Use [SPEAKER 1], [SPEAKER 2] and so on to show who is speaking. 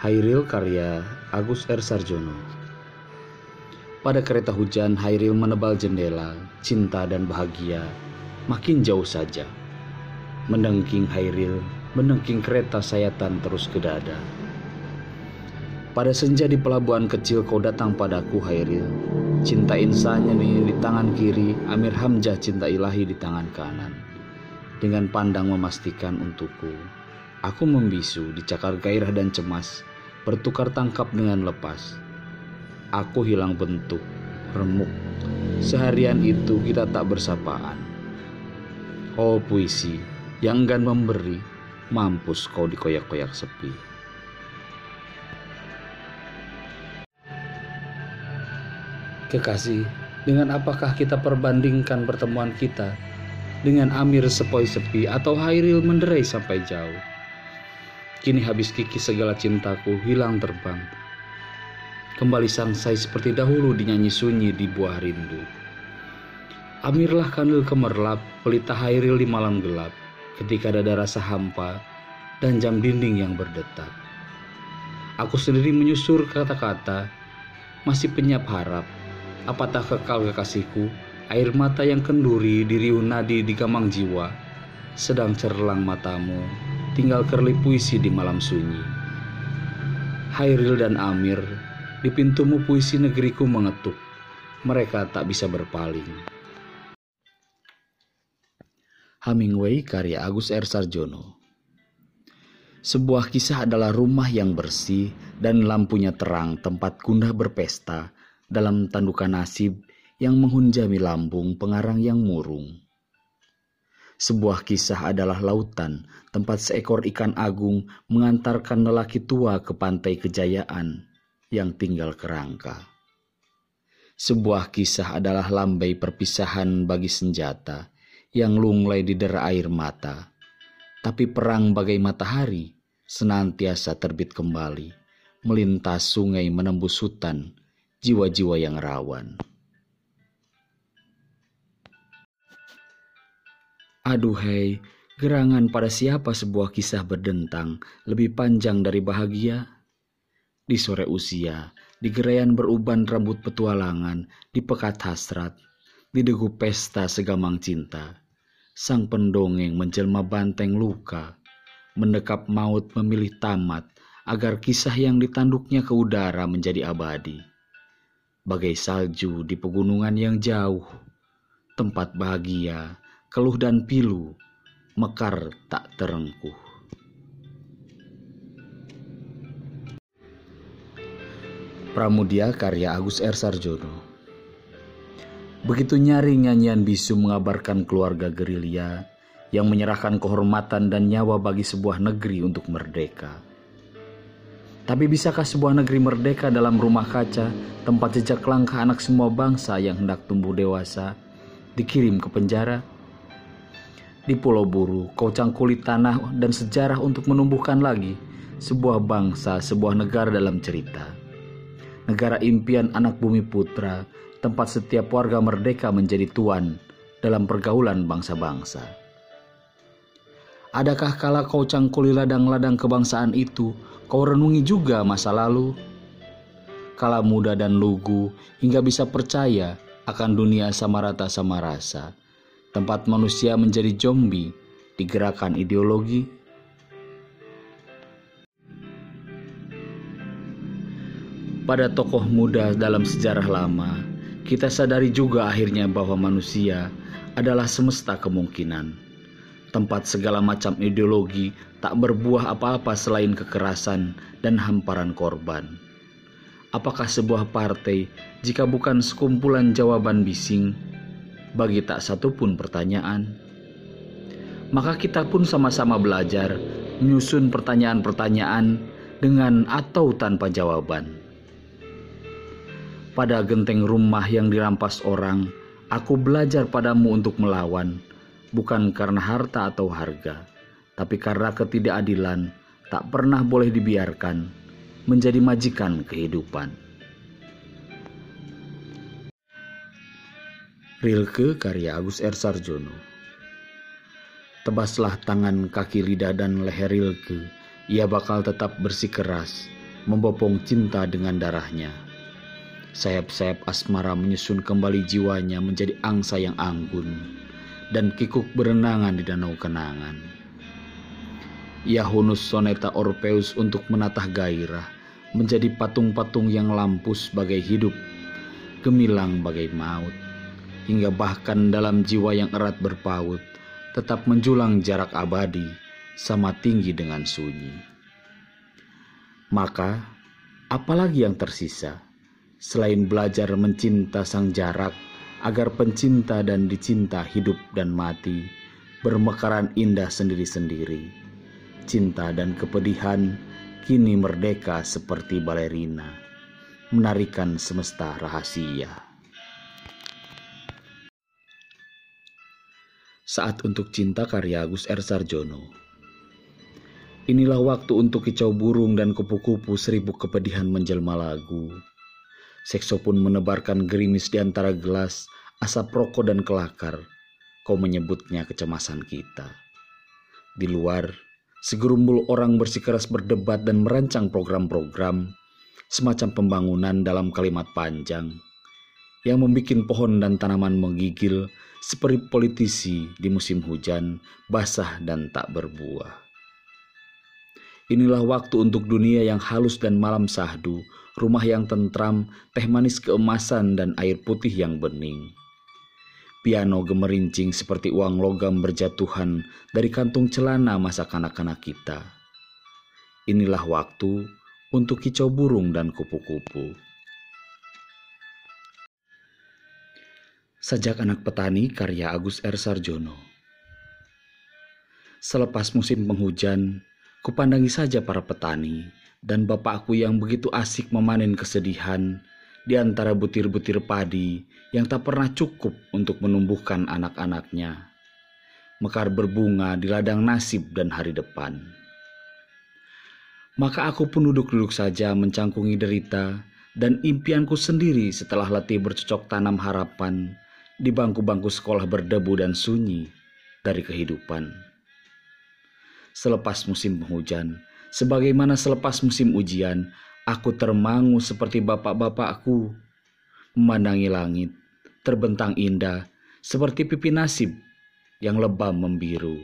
[SPEAKER 1] Hairil karya Agus R. Sarjono Pada kereta hujan, Hairil menebal jendela, cinta dan bahagia, makin jauh saja. Mendengking Hairil, mendengking kereta sayatan terus ke dada. Pada senja di pelabuhan kecil kau datang padaku Hairil. Cinta insannya di tangan kiri, Amir Hamzah cinta ilahi di tangan kanan. Dengan pandang memastikan untukku, aku membisu dicakar gairah dan cemas, bertukar tangkap dengan lepas. Aku hilang bentuk, remuk. Seharian itu kita tak bersapaan. Oh puisi, yang enggan memberi, mampus kau dikoyak-koyak sepi. Kekasih, dengan apakah kita perbandingkan pertemuan kita dengan Amir sepoi sepi atau Hairil menderai sampai jauh? Kini habis kiki segala cintaku hilang terbang. Kembali sangsai seperti dahulu dinyanyi sunyi di buah rindu. Amirlah kandil kemerlap, pelita Hairil di malam gelap, ketika dada rasa hampa dan jam dinding yang berdetak. Aku sendiri menyusur kata-kata, masih penyap harap. Apatah kekal kekasihku, air mata yang kenduri di riuh nadi di gamang jiwa, sedang cerlang matamu, tinggal kerlip puisi di malam sunyi. Hairil dan Amir, di pintumu puisi negeriku mengetuk, mereka tak bisa berpaling. Hemingway karya Agus R. Sarjono Sebuah kisah adalah rumah yang bersih dan lampunya terang tempat gundah berpesta dalam tandukan nasib yang menghunjami lambung pengarang yang murung. Sebuah kisah adalah lautan, tempat seekor ikan agung mengantarkan lelaki tua ke pantai kejayaan yang tinggal kerangka. Sebuah kisah adalah lambai perpisahan bagi senjata yang lunglai di dera air mata. Tapi perang bagai matahari senantiasa terbit kembali, melintas sungai menembus hutan, jiwa-jiwa yang rawan. Aduhai, gerangan pada siapa sebuah kisah berdentang lebih panjang dari bahagia? Di sore usia, di gerayan beruban rambut petualangan, di pekat hasrat, di degu pesta segamang cinta. Sang pendongeng menjelma banteng luka, mendekap maut memilih tamat agar kisah yang ditanduknya ke udara menjadi abadi. Bagai salju di pegunungan yang jauh, tempat bahagia, keluh dan pilu, mekar tak terengkuh. Pramudia karya Agus R. Sarjono Begitu nyaring nyanyian bisu mengabarkan keluarga gerilya yang menyerahkan kehormatan dan nyawa bagi sebuah negeri untuk merdeka. Tapi bisakah sebuah negeri merdeka dalam rumah kaca, tempat jejak langkah anak semua bangsa yang hendak tumbuh dewasa, dikirim ke penjara? Di Pulau Buru, kau cangkuli tanah dan sejarah untuk menumbuhkan lagi sebuah bangsa, sebuah negara dalam cerita. Negara impian anak bumi putra, tempat setiap warga merdeka menjadi tuan dalam pergaulan bangsa-bangsa. Adakah kala kau cangkuli ladang-ladang kebangsaan itu, kau renungi juga masa lalu? Kala muda dan lugu, hingga bisa percaya akan dunia sama rata sama rasa tempat manusia menjadi zombie di gerakan ideologi? Pada tokoh muda dalam sejarah lama, kita sadari juga akhirnya bahwa manusia adalah semesta kemungkinan. Tempat segala macam ideologi tak berbuah apa-apa selain kekerasan dan hamparan korban. Apakah sebuah partai jika bukan sekumpulan jawaban bising bagi tak satu pun pertanyaan. Maka kita pun sama-sama belajar menyusun pertanyaan-pertanyaan dengan atau tanpa jawaban. Pada genteng rumah yang dirampas orang, aku belajar padamu untuk melawan, bukan karena harta atau harga, tapi karena ketidakadilan tak pernah boleh dibiarkan menjadi majikan kehidupan. Rilke karya Agus R. Sarjono Tebaslah tangan kaki lidah dan leher Rilke Ia bakal tetap bersikeras membopong cinta dengan darahnya. Sayap-sayap asmara menyusun kembali jiwanya menjadi angsa yang anggun dan kikuk berenangan di danau kenangan. Ia hunus soneta Orpheus untuk menatah gairah, menjadi patung-patung yang lampus bagai hidup, gemilang bagai maut, hingga bahkan dalam jiwa yang erat berpaut, tetap menjulang jarak abadi, sama tinggi dengan sunyi. Maka, apalagi yang tersisa selain belajar mencinta sang jarak agar pencinta dan dicinta hidup dan mati bermekaran indah sendiri-sendiri. Cinta dan kepedihan kini merdeka seperti balerina, menarikan semesta rahasia. Saat untuk cinta karya Agus R. Sarjono. Inilah waktu untuk kicau burung dan kupu-kupu seribu kepedihan menjelma lagu Sekso pun menebarkan gerimis di antara gelas, asap rokok dan kelakar. Kau menyebutnya kecemasan kita. Di luar, segerumbul orang bersikeras berdebat dan merancang program-program, semacam pembangunan dalam kalimat panjang, yang membuat pohon dan tanaman menggigil seperti politisi di musim hujan, basah dan tak berbuah. Inilah waktu untuk dunia yang halus dan malam sahdu, rumah yang tentram, teh manis keemasan, dan air putih yang bening. Piano gemerincing seperti uang logam berjatuhan dari kantung celana masa kanak-kanak kita. Inilah waktu untuk kicau burung dan kupu-kupu. Sajak anak petani karya Agus R. Sarjono. Selepas musim penghujan, kupandangi saja para petani dan bapakku yang begitu asik memanen kesedihan di antara butir-butir padi yang tak pernah cukup untuk menumbuhkan anak-anaknya. Mekar berbunga di ladang nasib dan hari depan. Maka aku pun duduk-duduk saja mencangkungi derita dan impianku sendiri setelah letih bercocok tanam harapan di bangku-bangku sekolah berdebu dan sunyi dari kehidupan. Selepas musim penghujan, Sebagaimana selepas musim ujian, aku termangu seperti bapak-bapakku. Memandangi langit, terbentang indah, seperti pipi nasib yang lebam membiru.